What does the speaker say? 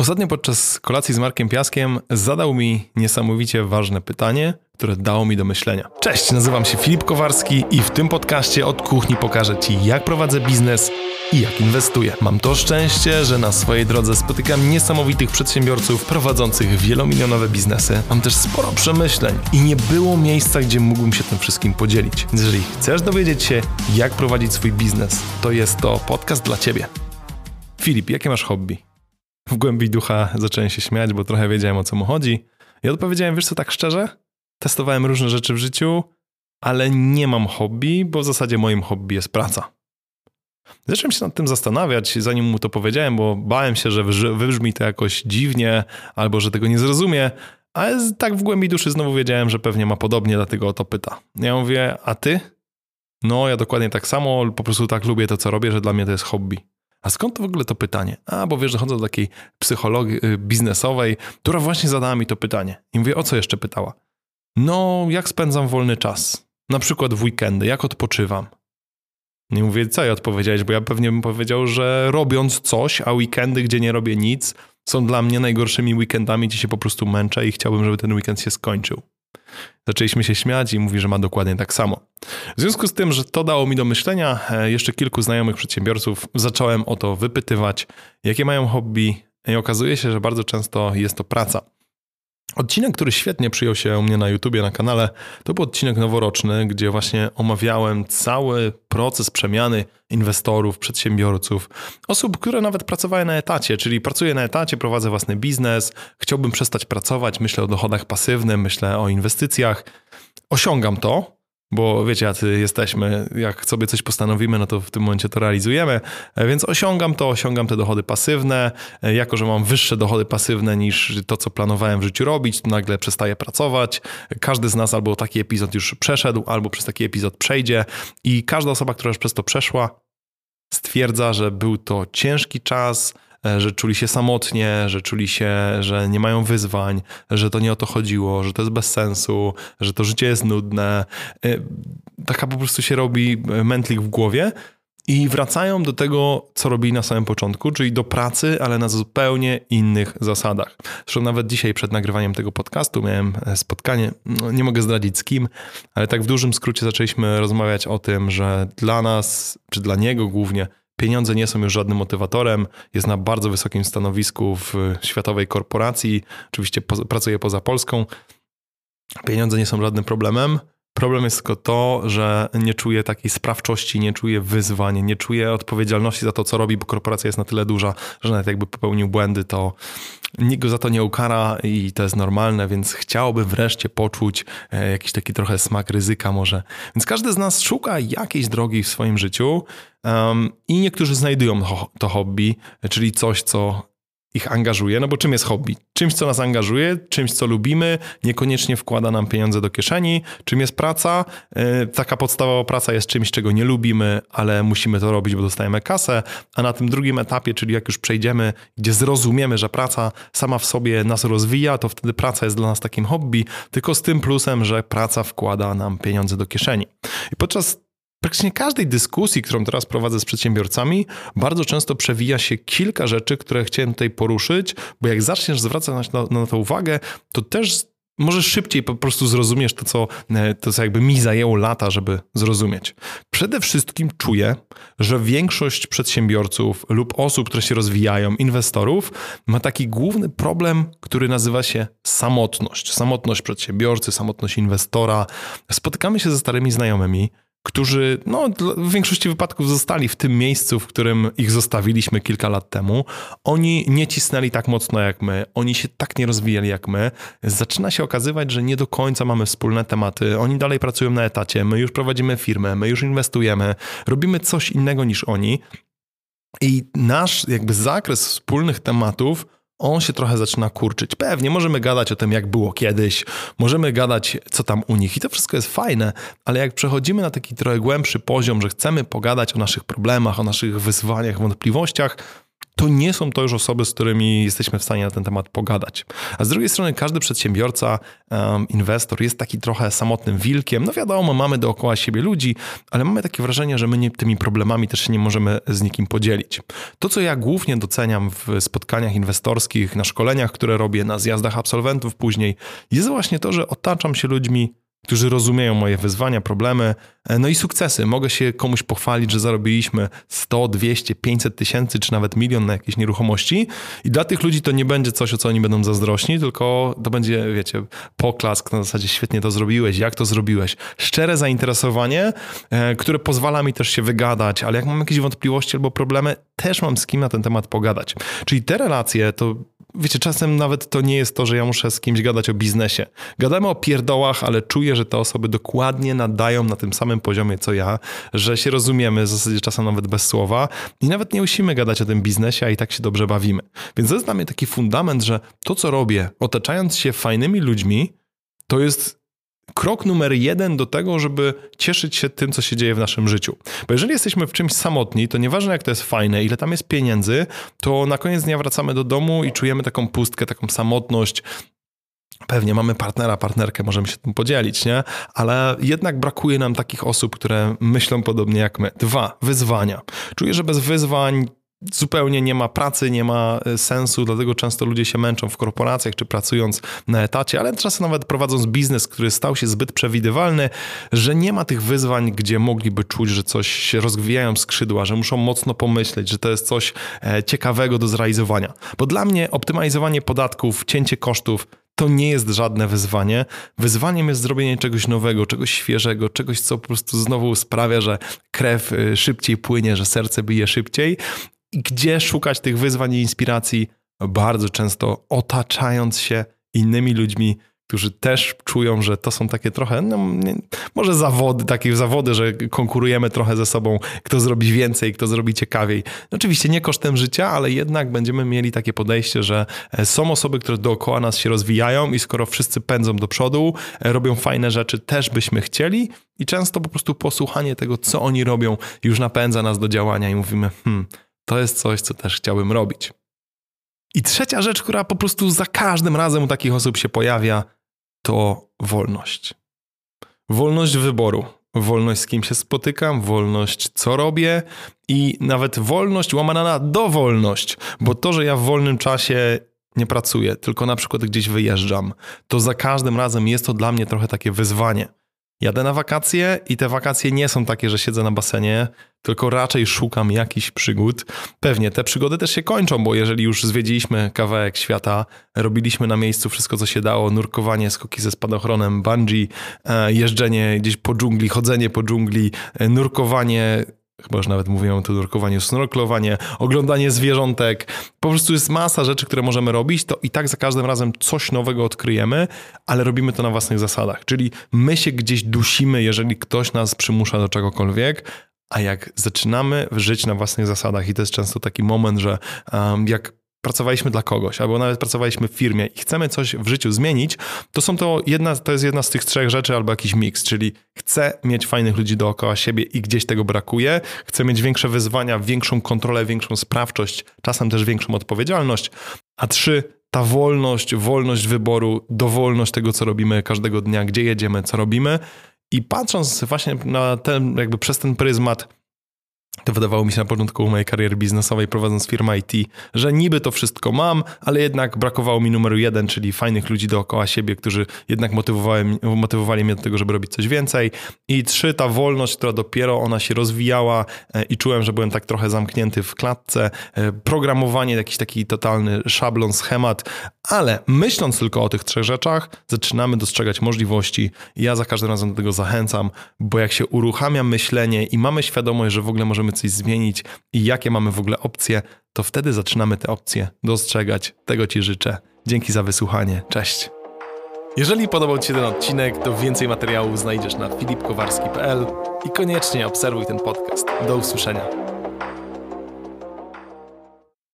Ostatnio podczas kolacji z Markiem Piaskiem zadał mi niesamowicie ważne pytanie, które dało mi do myślenia. Cześć, nazywam się Filip Kowarski i w tym podcaście od kuchni pokażę Ci, jak prowadzę biznes i jak inwestuję. Mam to szczęście, że na swojej drodze spotykam niesamowitych przedsiębiorców prowadzących wielomilionowe biznesy. Mam też sporo przemyśleń i nie było miejsca, gdzie mógłbym się tym wszystkim podzielić. Jeżeli chcesz dowiedzieć się, jak prowadzić swój biznes, to jest to podcast dla Ciebie. Filip, jakie masz hobby? W głębi ducha zacząłem się śmiać, bo trochę wiedziałem o co mu chodzi. I odpowiedziałem, wiesz co, tak szczerze? Testowałem różne rzeczy w życiu, ale nie mam hobby, bo w zasadzie moim hobby jest praca. Zacząłem się nad tym zastanawiać, zanim mu to powiedziałem, bo bałem się, że wybrzmi to jakoś dziwnie, albo że tego nie zrozumie, ale tak w głębi duszy znowu wiedziałem, że pewnie ma podobnie, dlatego o to pyta. Ja mówię, a ty? No, ja dokładnie tak samo, po prostu tak lubię to, co robię, że dla mnie to jest hobby. A skąd to w ogóle to pytanie? A, bo wiesz, dochodzę do takiej psychologii y, biznesowej, która właśnie zadała mi to pytanie. I mówię, o co jeszcze pytała? No, jak spędzam wolny czas? Na przykład w weekendy, jak odpoczywam? Nie mówię, co ja odpowiedziałeś, bo ja pewnie bym powiedział, że robiąc coś, a weekendy, gdzie nie robię nic, są dla mnie najgorszymi weekendami, gdzie się po prostu męczę i chciałbym, żeby ten weekend się skończył. Zaczęliśmy się śmiać i mówi, że ma dokładnie tak samo. W związku z tym, że to dało mi do myślenia, e, jeszcze kilku znajomych przedsiębiorców zacząłem o to wypytywać, jakie mają hobby i okazuje się, że bardzo często jest to praca. Odcinek, który świetnie przyjął się u mnie na YouTubie, na kanale, to był odcinek noworoczny, gdzie właśnie omawiałem cały proces przemiany inwestorów, przedsiębiorców, osób, które nawet pracowały na etacie, czyli pracuję na etacie, prowadzę własny biznes, chciałbym przestać pracować, myślę o dochodach pasywnych, myślę o inwestycjach. Osiągam to, bo wiecie, jacy jesteśmy, jak sobie coś postanowimy, no to w tym momencie to realizujemy, e, więc osiągam to, osiągam te dochody pasywne, e, jako że mam wyższe dochody pasywne niż to, co planowałem w życiu robić, nagle przestaję pracować. Każdy z nas albo taki epizod już przeszedł, albo przez taki epizod przejdzie. I każda osoba, która już przez to przeszła, stwierdza, że był to ciężki czas, E, że czuli się samotnie, że czuli się, że nie mają wyzwań, że to nie o to chodziło, że to jest bez sensu, że to życie jest nudne. E, taka po prostu się robi mętlik w głowie. I wracają do tego, co robili na samym początku, czyli do pracy, ale na zupełnie innych zasadach. Zresztą nawet dzisiaj przed nagrywaniem tego podcastu miałem e, spotkanie, no, nie mogę zdradzić z kim, ale tak w dużym skrócie zaczęliśmy rozmawiać o tym, że dla nas, czy dla niego głównie, Pieniądze nie są już żadnym motywatorem, jest na bardzo wysokim stanowisku w światowej korporacji, oczywiście po, pracuje poza Polską. Pieniądze nie są żadnym problemem. Problem jest tylko to, że nie czuje takiej sprawczości, nie czuje wyzwań, nie czuje odpowiedzialności za to, co robi, bo korporacja jest na tyle duża, że nawet jakby popełnił błędy, to nikt go za to nie ukara i to jest normalne, więc chciałbym wreszcie poczuć e, jakiś taki trochę smak ryzyka może. Więc każdy z nas szuka jakiejś drogi w swoim życiu um, i niektórzy znajdują to hobby, czyli coś, co ich angażuje, no bo czym jest hobby? Czymś, co nas angażuje, czymś, co lubimy, niekoniecznie wkłada nam pieniądze do kieszeni. Czym jest praca? E, taka podstawowa praca jest czymś, czego nie lubimy, ale musimy to robić, bo dostajemy kasę. A na tym drugim etapie, czyli jak już przejdziemy, gdzie zrozumiemy, że praca sama w sobie nas rozwija, to wtedy praca jest dla nas takim hobby, tylko z tym plusem, że praca wkłada nam pieniądze do kieszeni. I podczas praktycznie każdej dyskusji, którą teraz prowadzę z przedsiębiorcami, bardzo często przewija się kilka rzeczy, które chciałem tutaj poruszyć, bo jak zaczniesz zwracać na, na to uwagę, to też może szybciej po prostu zrozumiesz to co, e, to, co jakby mi zajęło lata, żeby zrozumieć. Przede wszystkim czuję, że większość przedsiębiorców lub osób, które się rozwijają, inwestorów, ma taki główny problem, który nazywa się samotność. Samotność przedsiębiorcy, samotność inwestora. Spotykamy się ze starymi znajomymi, którzy no, w większości wypadków zostali w tym miejscu, w którym ich zostawiliśmy kilka lat temu. Oni nie cisnęli tak mocno jak my, oni się tak nie rozwijali jak my. Zaczyna się okazywać, że nie do końca mamy wspólne tematy. Oni dalej pracują na etacie, my już prowadzimy firmę, my już inwestujemy, robimy coś innego niż oni. I nasz jakby zakres wspólnych tematów on się trochę zaczyna kurczyć. Pewnie możemy gadać o tym, jak było kiedyś, możemy gadać, co tam u nich, i to wszystko jest fajne, ale jak przechodzimy na taki trochę głębszy poziom, że chcemy pogadać o naszych problemach, o naszych wyzwaniach, wątpliwościach, to nie są to już osoby, z którymi jesteśmy w stanie na ten temat pogadać. A z drugiej strony każdy przedsiębiorca, inwestor jest taki trochę samotnym wilkiem. No wiadomo, mamy dookoła siebie ludzi, ale mamy takie wrażenie, że my nie, tymi problemami też się nie możemy z nikim podzielić. To, co ja głównie doceniam w spotkaniach inwestorskich, na szkoleniach, które robię, na zjazdach absolwentów później, jest właśnie to, że otaczam się ludźmi którzy rozumieją moje wyzwania, problemy, e, no i sukcesy. Mogę się komuś pochwalić, że zarobiliśmy 100, 200, 500 tysięcy, czy nawet milion na jakieś nieruchomości i dla tych ludzi to nie będzie coś, o co oni będą zazdrośni, tylko to będzie, wiecie, poklask na zasadzie świetnie to zrobiłeś, jak to zrobiłeś. Szczere zainteresowanie, e, które pozwala mi też się wygadać, ale jak mam jakieś wątpliwości albo problemy, też mam z kim na ten temat pogadać. Czyli te relacje to wiecie, czasem nawet to nie jest to, że ja muszę z kimś gadać o biznesie. Gadamy o pierdołach, ale czuję, że te osoby dokładnie nadają na tym samym poziomie co ja, że się rozumiemy w zasadzie czasem nawet bez słowa i nawet nie musimy gadać o tym biznesie, a i tak się dobrze bawimy. Więc to jest dla mnie taki fundament, że to, co robię, otaczając się fajnymi ludźmi, to jest krok numer jeden do tego, żeby cieszyć się tym, co się dzieje w naszym życiu. Bo jeżeli jesteśmy w czymś samotni, to nieważne jak to jest fajne, ile tam jest pieniędzy, to na koniec dnia wracamy do domu i czujemy taką pustkę, taką samotność, Pewnie mamy partnera, partnerkę, możemy się tym podzielić, nie? Ale jednak brakuje nam takich osób, które myślą podobnie jak my. Dwa, wyzwania. Czuję, że bez wyzwań zupełnie nie ma pracy, nie ma e, sensu, dlatego często ludzie się męczą w korporacjach czy pracując na etacie, ale czasem nawet prowadząc biznes, który stał się zbyt przewidywalny, że nie ma tych wyzwań, gdzie mogliby czuć, że coś się rozwijają skrzydła, że muszą mocno pomyśleć, że to jest coś e, ciekawego do zrealizowania. Bo dla mnie optymalizowanie podatków, cięcie kosztów to nie jest żadne wyzwanie. Wyzwaniem jest zrobienie czegoś nowego, czegoś świeżego, czegoś, co po prostu znowu sprawia, że krew e, szybciej płynie, że serce bije szybciej gdzie szukać tych wyzwań i inspiracji? Bardzo często otaczając się innymi ludźmi, którzy też czują, że to są takie trochę, no, nie, może zawody, takie zawody, że konkurujemy trochę ze sobą, kto zrobi więcej, kto zrobi ciekawiej. Oczywiście nie kosztem życia, ale jednak będziemy mieli takie podejście, że e, są osoby, które dookoła nas się rozwijają i skoro wszyscy pędzą do przodu, e, robią fajne rzeczy, też byśmy chcieli i często po prostu posłuchanie tego, co oni robią, już napędza nas do działania i mówimy, hmm, to jest coś, co też chciałbym robić. I trzecia rzecz, która po prostu za każdym razem u takich osób się pojawia, to wolność. Wolność wyboru, wolność z kim się spotykam, wolność co robię i nawet wolność łamana na dowolność, bo to, że ja w wolnym czasie nie pracuję, tylko na przykład gdzieś wyjeżdżam, to za każdym razem jest to dla mnie trochę takie wyzwanie. Jadę na wakacje i te wakacje nie są takie, że siedzę na basenie, tylko raczej szukam jakichś przygód. Pewnie te przygody też się kończą, bo jeżeli już zwiedziliśmy kawałek świata, robiliśmy na miejscu wszystko, co się dało, nurkowanie, skoki ze spadochronem, bungee, e, jeżdżenie gdzieś po dżungli, chodzenie po dżungli, e, nurkowanie, chyba już nawet mówiłem o nurkowaniu, snorklowanie, oglądanie zwierzątek. Po prostu jest masa rzeczy, które możemy robić, to i tak za każdym razem coś nowego odkryjemy, ale robimy to na własnych zasadach. Czyli my się gdzieś dusimy, jeżeli ktoś nas przymusza do czegokolwiek, a jak zaczynamy żyć na własnych zasadach, i to jest często taki moment, że um, jak pracowaliśmy dla kogoś, albo nawet pracowaliśmy w firmie i chcemy coś w życiu zmienić, to są to jedna, to jest jedna z tych trzech rzeczy albo jakiś miks, czyli chcę mieć fajnych ludzi dookoła siebie i gdzieś tego brakuje, chcę mieć większe wyzwania, większą kontrolę, większą sprawczość, czasem też większą odpowiedzialność, a trzy, ta wolność, wolność wyboru, dowolność tego, co robimy każdego dnia, gdzie jedziemy, co robimy. I patrząc właśnie na ten, jakby przez ten pryzmat to wydawało mi się na początku mojej kariery biznesowej, prowadząc firmę IT, że niby to wszystko mam, ale jednak brakowało mi numeru jeden, czyli fajnych ludzi dookoła siebie, którzy jednak motywowali, mnie do tego, żeby robić coś więcej. I trzy, ta wolność, która dopiero ona się rozwijała e, i czułem, że byłem tak trochę zamknięty w klatce. E, programowanie, jakiś taki totalny szablon, schemat, ale myśląc tylko o tych trzech rzeczach, zaczynamy dostrzegać możliwości. Ja za każdym razem do tego zachęcam, bo jak się uruchamia myślenie i mamy świadomość, że w ogóle możemy coś zmienić i jakie mamy w ogóle opcje, to wtedy zaczynamy te opcje dostrzegać. Tego Ci życzę. Dzięki za wysłuchanie. Cześć. Jeżeli podobał Ci się ten odcinek, to więcej materiałów znajdziesz na filipkowarski.pl i koniecznie obserwuj ten podcast. Do usłyszenia.